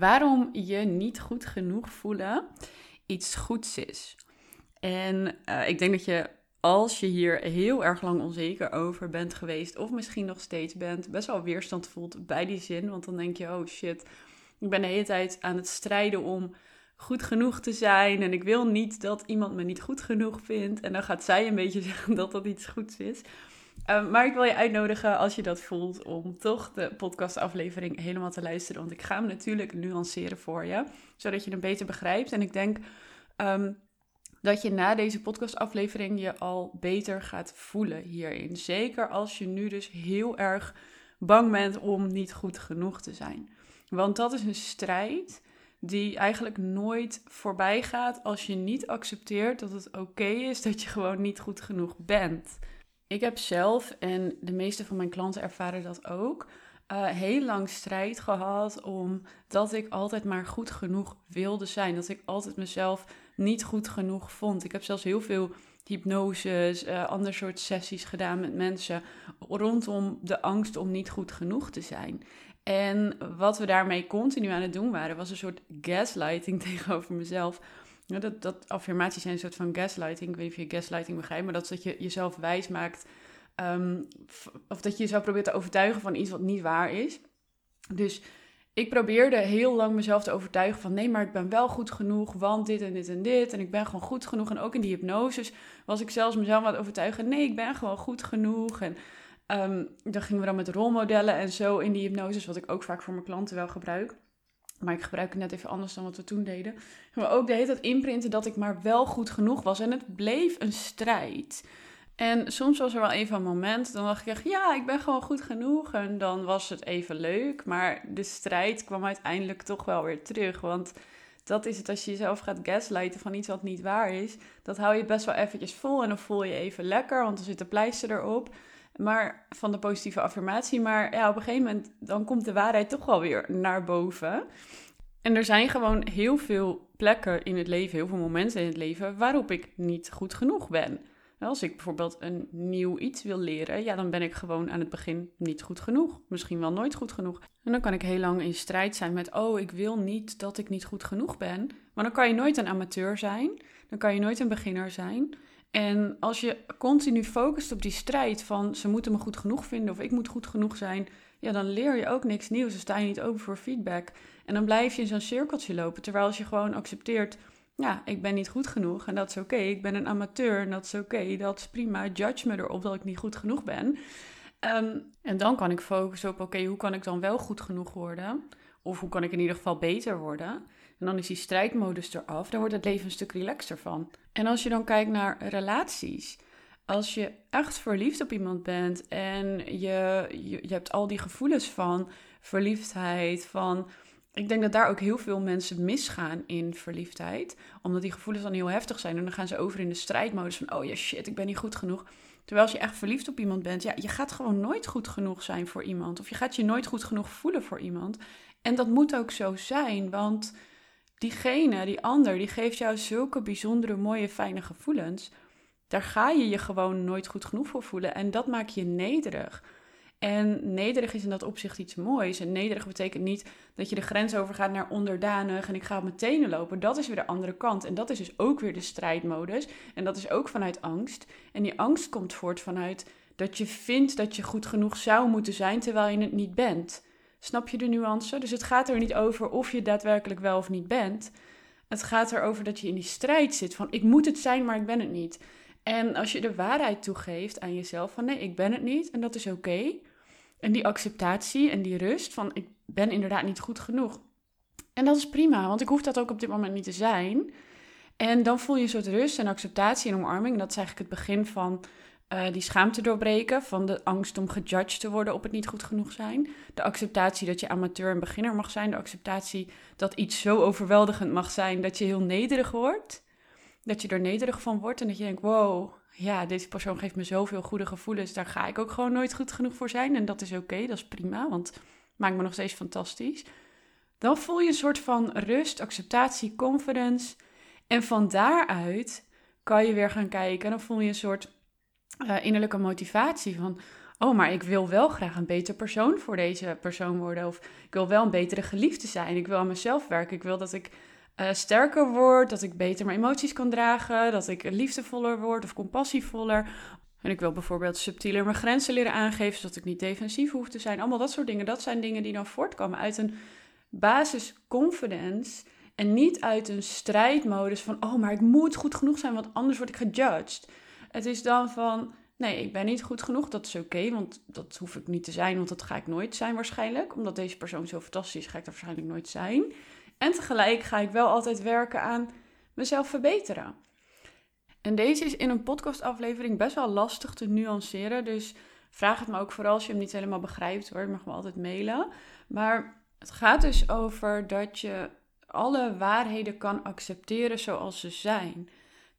waarom je niet goed genoeg voelen iets goeds is. En uh, ik denk dat je als je hier heel erg lang onzeker over bent geweest, of misschien nog steeds bent, best wel weerstand voelt bij die zin. Want dan denk je, oh shit, ik ben de hele tijd aan het strijden om goed genoeg te zijn. En ik wil niet dat iemand me niet goed genoeg vindt. En dan gaat zij een beetje zeggen dat dat iets goeds is. Ehm, maar ik wil je uitnodigen als je dat voelt om toch de podcastaflevering helemaal te luisteren. Want ik ga hem natuurlijk nuanceren voor je, zodat je hem beter begrijpt. En ik denk ehm, dat je na deze podcastaflevering je al beter gaat voelen hierin. Zeker als je nu dus heel erg bang bent om niet goed genoeg te zijn. Want dat is een strijd die eigenlijk nooit voorbij gaat als je niet accepteert dat het oké is dat je gewoon niet goed genoeg bent. Ik heb zelf, en de meeste van mijn klanten ervaren dat ook, uh, heel lang strijd gehad omdat ik altijd maar goed genoeg wilde zijn. Dat ik altijd mezelf niet goed genoeg vond. Ik heb zelfs heel veel hypnoses, uh, ander soort sessies gedaan met mensen rondom de angst om niet goed genoeg te zijn. En wat we daarmee continu aan het doen waren, was een soort gaslighting tegenover mezelf. Dat, dat affirmaties zijn een soort van gaslighting. Ik weet niet of je gaslighting begrijpt, maar dat is dat je jezelf wijs maakt. Um, of dat je jezelf probeert te overtuigen van iets wat niet waar is. Dus ik probeerde heel lang mezelf te overtuigen van nee, maar ik ben wel goed genoeg, want dit en dit en dit. En ik ben gewoon goed genoeg. En ook in die hypnoses was ik zelfs mezelf aan het overtuigen, nee, ik ben gewoon goed genoeg. En um, dan gingen we dan met rolmodellen en zo in die hypnoses, wat ik ook vaak voor mijn klanten wel gebruik. Maar ik gebruik het net even anders dan wat we toen deden. Maar ook de hele tijd inprinten dat ik maar wel goed genoeg was. En het bleef een strijd. En soms was er wel even een moment, dan dacht ik echt, ja, ik ben gewoon goed genoeg. En dan was het even leuk. Maar de strijd kwam uiteindelijk toch wel weer terug. Want dat is het als je jezelf gaat gaslighten van iets wat niet waar is. Dat hou je best wel eventjes vol en dan voel je even lekker, want er zit een pleister erop. Maar van de positieve affirmatie. Maar ja, op een gegeven moment dan komt de waarheid toch wel weer naar boven. En er zijn gewoon heel veel plekken in het leven, heel veel momenten in het leven waarop ik niet goed genoeg ben. Als ik bijvoorbeeld een nieuw iets wil leren, ja, dan ben ik gewoon aan het begin niet goed genoeg. Misschien wel nooit goed genoeg. En dan kan ik heel lang in strijd zijn met, oh, ik wil niet dat ik niet goed genoeg ben. Maar dan kan je nooit een amateur zijn. Dan kan je nooit een beginner zijn. En als je continu focust op die strijd van ze moeten me goed genoeg vinden of ik moet goed genoeg zijn, ja, dan leer je ook niks nieuws. Dan sta je niet open voor feedback. En dan blijf je in zo'n cirkeltje lopen. Terwijl als je gewoon accepteert, ja, ik ben niet goed genoeg en dat is oké. Ik ben een amateur en dat is oké. Dat is prima. Judge me erop dat ik niet goed genoeg ben. Ehm, en dan kan ik focussen op, oké, hoe kan ik dan wel goed genoeg worden? Of hoe kan ik in ieder geval beter worden? En dan is die strijdmodus eraf. Daar wordt het leven een stuk relaxter van. En als je dan kijkt naar relaties. Als je echt verliefd op iemand bent en je, je, je hebt al die gevoelens van verliefdheid, van ik denk dat daar ook heel veel mensen misgaan in verliefdheid. Omdat die gevoelens dan heel heftig zijn. En dan gaan ze over in de strijdmodus van... oh ja, shit, ik ben niet goed genoeg. Terwijl als je echt verliefd op iemand bent... ja, je gaat gewoon nooit goed genoeg zijn voor iemand. Of je gaat je nooit goed genoeg voelen voor iemand. En dat moet ook zo zijn, want diegene, die ander, die geeft jou zulke bijzondere, mooie, fijne gevoelens. Daar ga je je gewoon nooit goed genoeg voor voelen. En dat maakt je nederig. En nederig is in dat opzicht iets moois. En nederig betekent niet dat je de grens overgaat naar onderdanig en ik ga tenen lopen. Dat is weer de andere kant. En dat is dus ook weer de strijdmodus. En dat is ook vanuit angst. En die angst komt voort vanuit dat je vindt dat je goed genoeg zou moeten zijn terwijl je het niet bent. Snap je de nuance? Dus het gaat er niet over of je daadwerkelijk wel of niet bent. Het gaat erover dat je in die strijd zit van ik moet het zijn, maar ik ben het niet. En als je de waarheid toegeeft aan jezelf van nee, ik ben het niet en dat is oké. En die acceptatie en die rust van ik ben inderdaad niet goed genoeg. En dat is prima, want ik hoef dat ook op dit moment niet te zijn. En dan voel je een soort rust en acceptatie en omarming. Dat is eigenlijk het begin van uh, die schaamte doorbreken. Van de angst om gejudged te worden op het niet goed genoeg zijn. De acceptatie dat je amateur en beginner mag zijn. De acceptatie dat iets zo overweldigend mag zijn dat je heel nederig wordt. Dat je er nederig van wordt en dat je denkt: wow, ja, deze persoon geeft me zoveel goede gevoelens. Daar ga ik ook gewoon nooit goed genoeg voor zijn. En dat is oké, dat is prima, want maakt me nog steeds fantastisch. Dan voel je een soort van rust, acceptatie, confidence. En van daaruit kan je weer gaan kijken. En dan voel je een soort uh, innerlijke motivatie van... oh, maar ik wil wel graag een beter persoon voor deze persoon worden. Of ik wil wel een betere geliefde zijn. Ik wil aan mezelf werken. Ik wil dat ik uh, sterker word, dat ik beter mijn emoties kan dragen, dat ik liefdevoller word of compassievoller. En ik wil bijvoorbeeld subtieler mijn grenzen leren aangeven, zodat ik niet defensief hoef te zijn. Allemaal dat soort dingen. Dat zijn dingen die dan voortkomen uit een basis confidence en niet uit een strijdmodus van, oh, maar ik moet goed genoeg zijn, want anders word ik gejudged. Het is dan van, nee, ik ben niet goed genoeg, dat is oké, want dat hoef ik niet te zijn, want dat ga ik nooit zijn waarschijnlijk. Omdat deze persoon zo fantastisch is, ga ik dat waarschijnlijk nooit zijn. En tegelijk ga ik wel altijd werken aan mezelf verbeteren. En deze is in een podcastaflevering best wel lastig te nuanceren, dus vraag het me ook vooral als je hem niet helemaal begrijpt hoor, je mag me altijd mailen. Maar het gaat dus over dat je alle waarheden kan accepteren zoals ze zijn.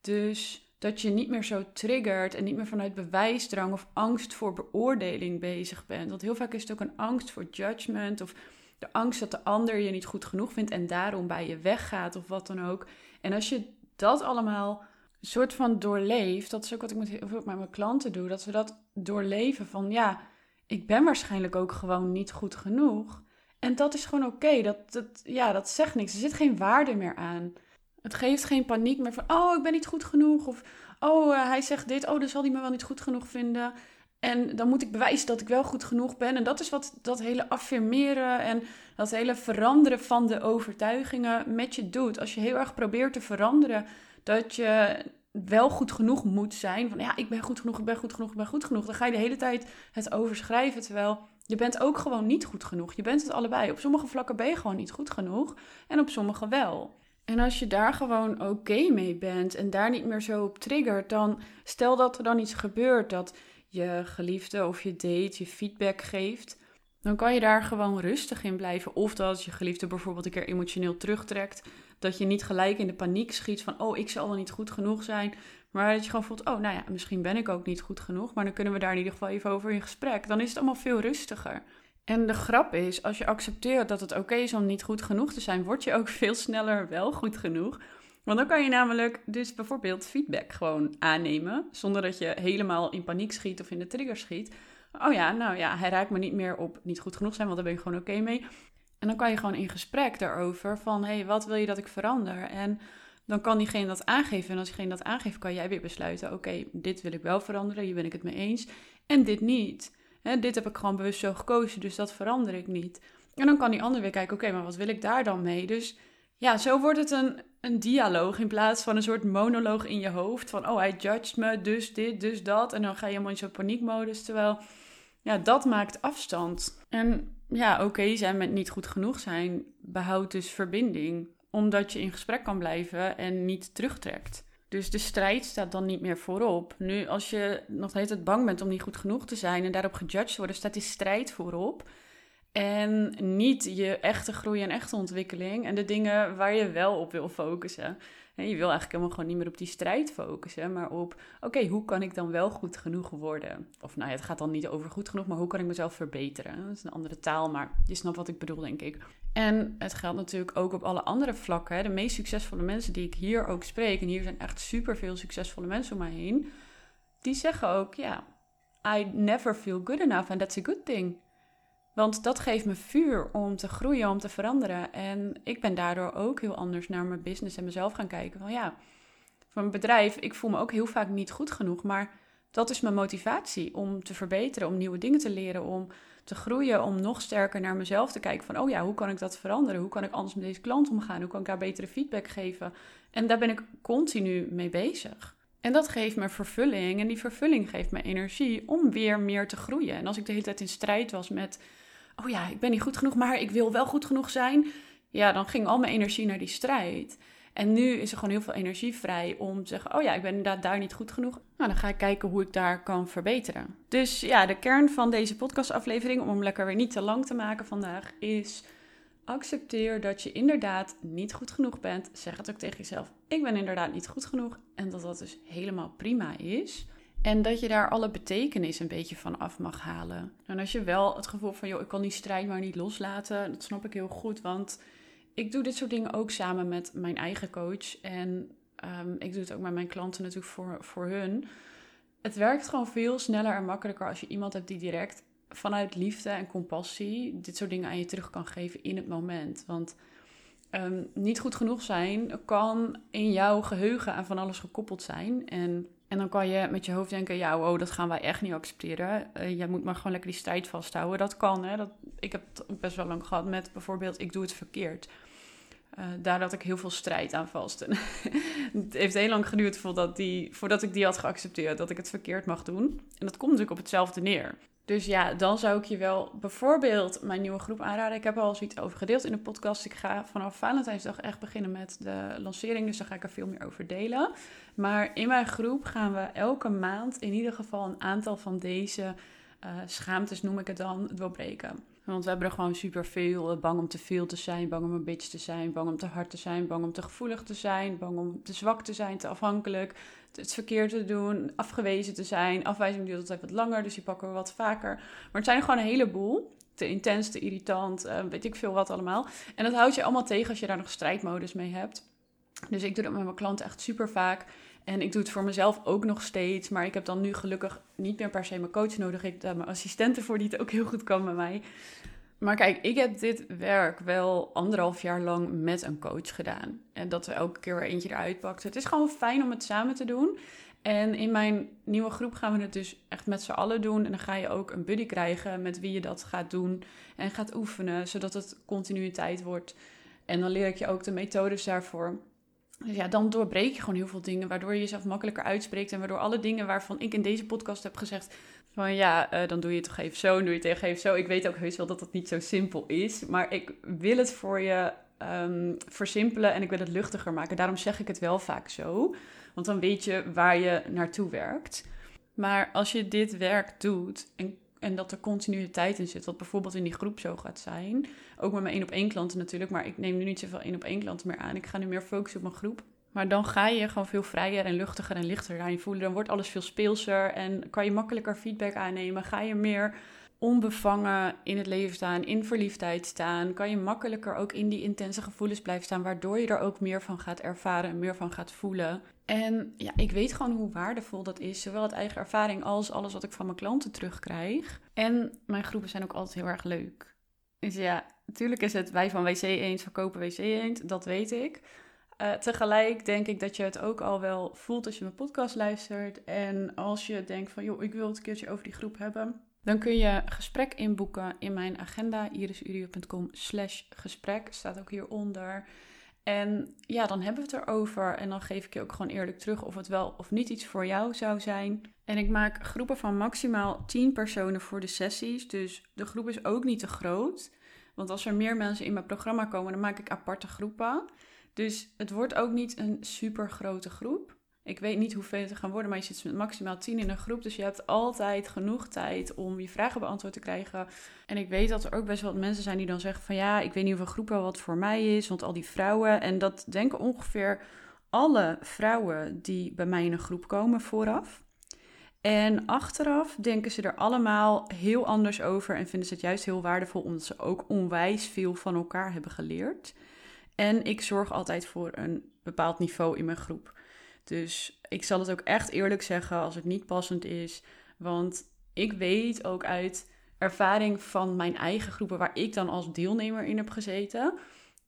Dus dat je niet meer zo triggert en niet meer vanuit bewijsdrang of angst voor beoordeling bezig bent. Want heel vaak is het ook een angst voor judgment of de angst dat de ander je niet goed genoeg vindt en daarom bij je weggaat of wat dan ook. En als je dat allemaal een soort van doorleeft, dat is ook wat ik met, met mijn klanten doe, dat we dat doorleven van ja, ik ben waarschijnlijk ook gewoon niet goed genoeg. En dat is gewoon oké. Dat, dat, ja, dat zegt niks. Er zit geen waarde meer aan. Het geeft geen paniek meer van, oh, ik ben niet goed genoeg. Of, oh, uh, hij zegt dit, oh, dan zal hij me wel niet goed genoeg vinden. En dan moet ik bewijzen dat ik wel goed genoeg ben. En dat is wat dat hele affirmeren en dat hele veranderen van de overtuigingen met je doet. Als je heel erg probeert te veranderen dat je wel goed genoeg moet zijn. Van ja, ik ben goed genoeg, ik ben goed genoeg, ik ben goed genoeg. Dan ga je de hele tijd het overschrijven. Terwijl je bent ook gewoon niet goed genoeg. Je bent het allebei. Op sommige vlakken ben je gewoon niet goed genoeg. En op sommige wel. En als je daar gewoon oké mee bent en daar niet meer zo op triggert, dan stel dat er dan iets gebeurt dat je geliefde of je date je feedback geeft, dan kan je daar gewoon rustig in blijven. Of dat je geliefde bijvoorbeeld een keer emotioneel terugtrekt, dat je niet gelijk in de paniek schiet van, oh, ik zal wel niet goed genoeg zijn. Maar dat je gewoon voelt, oh, nou ja, misschien ben ik ook niet goed genoeg. Maar dan kunnen we daar in ieder geval even over in gesprek. Dan is het allemaal veel rustiger. En de grap is, als je accepteert dat het oké is om niet goed genoeg te zijn, word je ook veel sneller wel goed genoeg. Want dan kan je namelijk dus bijvoorbeeld feedback gewoon aannemen, zonder dat je helemaal in paniek schiet of in de trigger schiet. Oh ja, nou ja, hij raakt me niet meer op niet goed genoeg zijn, want daar ben ik gewoon oké mee. En dan kan je gewoon in gesprek daarover van, hé, hey, wat wil je dat ik verander? En dan kan diegene dat aangeven. En als diegene dat aangeeft, kan jij weer besluiten: oké, dit wil ik wel veranderen, hier ben ik het mee eens. En dit niet. Dit heb ik gewoon bewust zo gekozen, dus dat verander ik niet. En dan kan die ander weer kijken: oké, maar wat wil ik daar dan mee? Dus ja, zo wordt het een, een dialoog in plaats van een soort monoloog in je hoofd. Van oh, hij judged me, dus dit, dus dat. En dan ga je helemaal in zo'n paniekmodus. Terwijl, ja, dat maakt afstand. En ja, oké zijn met niet goed genoeg zijn behoudt dus verbinding omdat je in gesprek kan blijven en niet terugtrekt. Dus de strijd staat dan niet meer voorop. Nu, als je nog steeds bang bent om niet goed genoeg te zijn en daarop gejudged worden, staat die strijd voorop. En niet je echte groei en echte ontwikkeling en de dingen waar je wel op wil focussen. Je wil eigenlijk helemaal gewoon niet meer op die strijd focussen, maar op, oké, hoe kan ik dan wel goed genoeg worden? Of nou ja, het gaat dan niet over goed genoeg, maar hoe kan ik mezelf verbeteren? Dat is een andere taal, maar je snapt wat ik bedoel, denk ik. En het geldt natuurlijk ook op alle andere vlakken. De meest succesvolle mensen die ik hier ook spreek, en hier zijn echt super veel succesvolle mensen om mij heen, die zeggen ook, ja, I never feel good enough and that's a good thing. Want dat geeft me vuur om te groeien, om te veranderen. En ik ben daardoor ook heel anders naar mijn business en mezelf gaan kijken. Van ja, voor mijn bedrijf, ik voel me ook heel vaak niet goed genoeg. Maar dat is mijn motivatie om te verbeteren, om nieuwe dingen te leren, om te groeien, om nog sterker naar mezelf te kijken. Van oh ja, hoe kan ik dat veranderen? Hoe kan ik anders met deze klant omgaan? Hoe kan ik daar betere feedback geven? En daar ben ik continu mee bezig. En dat geeft me vervulling. En die vervulling geeft me energie om weer meer te groeien. En als ik de hele tijd in strijd was met oh ja, ik ben niet goed genoeg, maar ik wil wel goed genoeg zijn. Ja, dan ging al mijn energie naar die strijd. En nu is er gewoon heel veel energie vrij om te zeggen: Oh ja, ik ben inderdaad daar niet goed genoeg. Nou, dan ga ik kijken hoe ik daar kan verbeteren. Dus ja, de kern van deze podcastaflevering, om hem lekker weer niet te lang te maken vandaag, is: accepteer dat je inderdaad niet goed genoeg bent. Zeg het ook tegen jezelf: Ik ben inderdaad niet goed genoeg. En dat dat dus helemaal prima is. En dat je daar alle betekenis een beetje van af mag halen. En als je wel het gevoel van, joh, ik kan die strijd maar niet loslaten, dat snap ik heel goed. Want ik doe dit soort dingen ook samen met mijn eigen coach. En ehm, ik doe het ook met mijn klanten natuurlijk voor, voor hun. het werkt gewoon veel sneller en makkelijker als je iemand hebt die direct vanuit liefde en compassie dit soort dingen aan je terug kan geven in het moment. Want um, niet goed genoeg zijn kan in jouw geheugen aan van alles gekoppeld zijn. En, en dan kan je met je hoofd denken, ja, oh, dat gaan wij echt niet accepteren. Uh, jij moet maar gewoon lekker die strijd vasthouden. Dat kan, hè. Dat, ik heb het best wel lang gehad met bijvoorbeeld, ik doe het verkeerd. Uh, daar had ik heel veel strijd aan vast. het heeft heel lang geduurd voordat, die, voordat ik die had geaccepteerd, dat ik het verkeerd mag doen. En dat komt natuurlijk op hetzelfde neer. Dus ja, dan zou ik je wel bijvoorbeeld mijn nieuwe groep aanraden. Ik heb er al zoiets over gedeeld in de podcast. Ik ga vanaf Valentijnsdag echt beginnen met de lancering. Dus daar ga ik er veel meer over delen. Maar in mijn groep gaan we elke maand in ieder geval een aantal van deze uh, schaamtes, noem ik het dan, doorbreken. Want we hebben er gewoon super veel. Bang om te veel te zijn, bang om een bitch te zijn, bang om te hard te zijn, bang om te gevoelig te zijn, bang om te zwak te zijn, te afhankelijk, het verkeerd te doen, afgewezen te zijn. Afwijzing duurt altijd wat langer, dus die pakken we wat vaker. Maar het zijn gewoon een heleboel. Te intens, te irritant, uh, weet ik veel wat allemaal. En dat houdt je allemaal tegen als je daar nog strijdmodus mee hebt. Dus ik doe dat met mijn klanten echt super vaak. En ik doe het voor mezelf ook nog steeds. Maar ik heb dan nu gelukkig niet meer per se mijn coach nodig. Ik heb mijn assistenten voor die het ook heel goed kan met mij. Maar kijk, ik heb dit werk wel anderhalf jaar lang met een coach gedaan. En dat we elke keer weer eentje eruit pakten. Het is gewoon fijn om het samen te doen. En in mijn nieuwe groep gaan we het dus echt met z'n allen doen. En dan ga je ook een buddy krijgen met wie je dat gaat doen en gaat oefenen, zodat het continuïteit wordt. En dan leer ik je ook de methodes daarvoor. Dus ja, dan doorbreek je gewoon heel veel dingen, waardoor je jezelf makkelijker uitspreekt. En waardoor alle dingen waarvan ik in deze podcast heb gezegd, van ja, uh, dan doe je het toch even zo, dan doe je het tegen even zo. Ik weet ook heus wel dat dat niet zo simpel is, maar ik wil het voor je um, versimpelen en ik wil het luchtiger maken. Daarom zeg ik het wel vaak zo, want dan weet je waar je naartoe werkt. Maar als je dit werk doet en en dat er continuïteit in zit, wat bijvoorbeeld in die groep zo gaat zijn. Ook met mijn één op één klanten natuurlijk, maar ik neem nu niet zoveel één op één klanten meer aan. Ik ga nu meer focussen op mijn groep. Maar dan ga je gewoon veel vrijer en luchtiger en lichter je voelen. Dan wordt alles veel speelser en kan je makkelijker feedback aannemen. Ga je meer onbevangen in het leven staan, in verliefdheid staan. Kan je makkelijker ook in die intense gevoelens blijven staan, waardoor je er ook meer van gaat ervaren en meer van gaat voelen. En ja, ik weet gewoon hoe waardevol dat is. Zowel het eigen ervaring als alles wat ik van mijn klanten terugkrijg. En mijn groepen zijn ook altijd heel erg leuk. Dus ja, natuurlijk is het wij van WC Eend verkopen WC Eend, dat weet ik. Uh, tegelijk denk ik dat je het ook al wel voelt als je mijn podcast luistert. En als je denkt van, joh, ik wil het een keertje over die groep hebben. Dan kun je gesprek inboeken in mijn agenda, irisurio.com slash gesprek. Staat ook hieronder. En ja, dan hebben we het erover. En dan geef ik je ook gewoon eerlijk terug of het wel of niet iets voor jou zou zijn. En ik maak groepen van maximaal 10 personen voor de sessies. Dus de groep is ook niet te groot. Want als er meer mensen in mijn programma komen, dan maak ik aparte groepen. Dus het wordt ook niet een super grote groep. Ik weet niet hoeveel het gaan worden, maar je zit met maximaal 10 in een groep. Dus je hebt altijd genoeg tijd om je vragen beantwoord te krijgen. En ik weet dat er ook best wel mensen zijn die dan zeggen van ja, ik weet niet of een groep wel wat voor mij is. Want al die vrouwen, en dat denken ongeveer alle vrouwen die bij mij in een groep komen vooraf. En achteraf denken ze er allemaal heel anders over en vinden ze het juist heel waardevol omdat ze ook onwijs veel van elkaar hebben geleerd. En ik zorg altijd voor een bepaald niveau in mijn groep. Dus ik zal het ook echt eerlijk zeggen als het niet passend is. Want ik weet ook uit ervaring van mijn eigen groepen, waar ik dan als deelnemer in heb gezeten,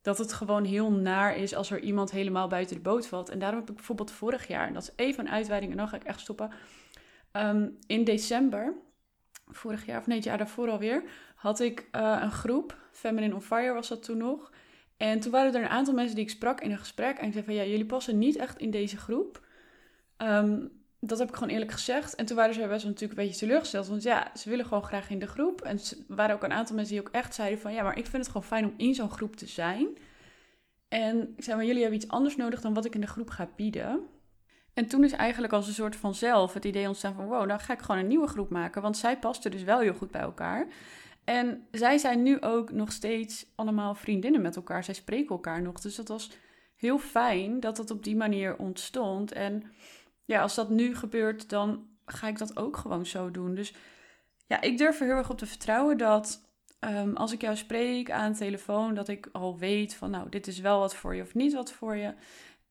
dat het gewoon heel naar is als er iemand helemaal buiten de boot valt. En daarom heb ik bijvoorbeeld vorig jaar, en dat is even een uitweiding en dan ga ik echt stoppen. Ehm, in december, vorig jaar of nee, het jaar daarvoor alweer, had ik uh, een groep, Feminine on Fire was dat toen nog. En toen waren er een aantal mensen die ik sprak in een gesprek. En ik zei van ja, jullie passen niet echt in deze groep. Um, dat heb ik gewoon eerlijk gezegd. En toen waren ze best wel natuurlijk een beetje teleurgesteld. Want ja, ze willen gewoon graag in de groep. En er waren ook een aantal mensen die ook echt zeiden van... ja, maar ik vind het gewoon fijn om in zo'n groep te zijn. En ik zei, maar jullie hebben iets anders nodig dan wat ik in de groep ga bieden. En toen is eigenlijk als een soort van zelf het idee ontstaan van... wow, dan ga ik gewoon een nieuwe groep maken. Want zij pasten dus wel heel goed bij elkaar. En zij zijn nu ook nog steeds allemaal vriendinnen met elkaar. Zij spreken elkaar nog. Dus dat was heel fijn dat dat op die manier ontstond. En ja, als dat nu gebeurt, dan ga ik dat ook gewoon zo doen. Dus ja, ik durf er heel erg op te vertrouwen dat ehm, als ik jou spreek aan de telefoon, dat ik al weet van nou, dit is wel wat voor je of niet wat voor je.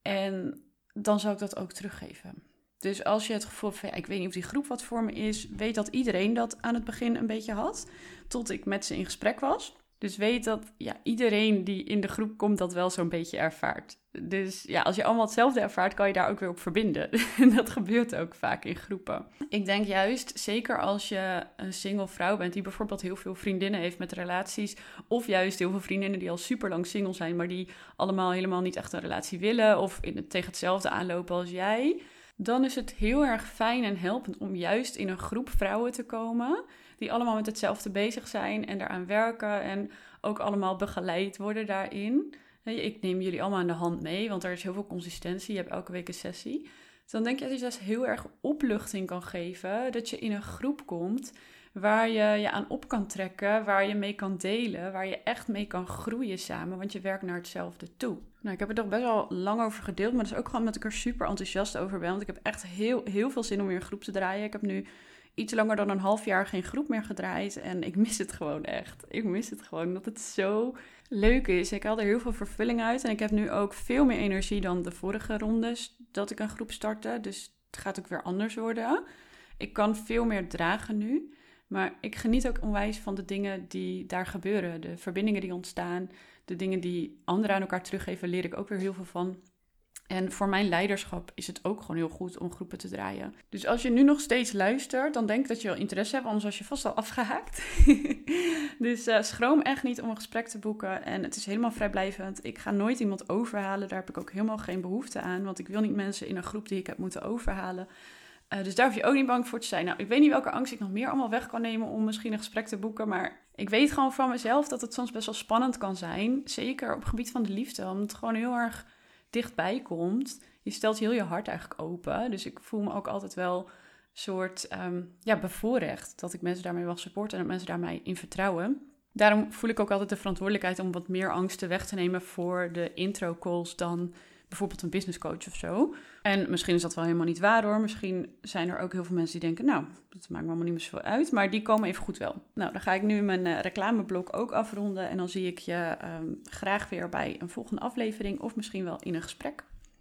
En dan zou ik dat ook teruggeven. Dus als je het gevoel van, ja, ik weet niet of die groep wat voor me is, weet dat iedereen dat aan het begin een beetje had, tot ik met ze in gesprek was. Dus weet dat ja, iedereen die in de groep komt dat wel zo'n beetje ervaart. Dus ja, als je allemaal hetzelfde ervaart, kan je daar ook weer op verbinden. En dat gebeurt ook vaak in groepen. Ik denk juist, zeker als je een single vrouw bent die bijvoorbeeld heel veel vriendinnen heeft met relaties, of juist heel veel vriendinnen die al super lang single zijn, maar die allemaal helemaal niet echt een relatie willen, of in tegen hetzelfde aanlopen als jij, dan is het heel erg fijn en helpend om juist in een groep vrouwen te komen die allemaal met hetzelfde bezig zijn en daaraan werken en ook allemaal begeleid worden daarin. Ik neem jullie allemaal aan de hand mee, want er is heel veel consistentie. Je hebt elke week een sessie. Dus dan denk je dat je dus heel erg opluchting kan geven. Dat je in een groep komt waar je je aan op kan trekken, waar je mee kan delen, waar je echt mee kan groeien samen, want je werkt naar hetzelfde toe. Nou, ik heb er toch best wel lang over gedeeld, maar dat is ook gewoon omdat ik er super enthousiast over ben. Want ik heb echt heel, heel veel zin om weer een groep te draaien. Ik heb nu iets langer dan een half jaar geen groep meer gedraaid. En ik mis het gewoon echt. Ik mis het gewoon, omdat het zo leuk is. Ik haal er heel veel vervulling uit. En ik heb nu ook veel meer energie dan de vorige rondes dat ik een groep startte. Dus het gaat ook weer anders worden. Ik kan veel meer dragen nu. Maar ik geniet ook onwijs van de dingen die daar gebeuren. De verbindingen die ontstaan. De dingen die anderen aan elkaar teruggeven, leer ik ook weer heel veel van. En voor mijn leiderschap is het ook gewoon heel goed om groepen te draaien. Dus als je nu nog steeds luistert, dan denk ik dat je wel interesse hebt, anders was je vast al afgehaakt. dus uh, schroom echt niet om een gesprek te boeken. En het is helemaal vrijblijvend. Ik ga nooit iemand overhalen. Daar heb ik ook helemaal geen behoefte aan. Want ik wil niet mensen in een groep die ik heb moeten overhalen. Uh, dus daar hoef je ook niet bang voor te zijn. Nou, ik weet niet welke angst ik nog meer allemaal weg kan nemen om misschien een gesprek te boeken. Maar ik weet gewoon van mezelf dat het soms best wel spannend kan zijn. Zeker op het gebied van de liefde. Omdat het gewoon heel erg dichtbij komt, je stelt heel je hart eigenlijk open. Dus ik voel me ook altijd wel soort um, ja, bevoorrecht dat ik mensen daarmee mag supporten en dat mensen daarmee in vertrouwen. Daarom voel ik ook altijd de verantwoordelijkheid om wat meer angsten weg te nemen voor de intro calls dan bijvoorbeeld een business coach of zo. En misschien is dat wel helemaal niet waar hoor. Misschien zijn er ook heel veel mensen die denken, nou, dat maakt me allemaal niet meer zoveel uit. Maar die komen even goed wel. Nou, dan ga ik nu mijn uh, reclameblok ook afronden. En dan zie ik je um, graag weer bij een volgende aflevering of misschien wel in een gesprek.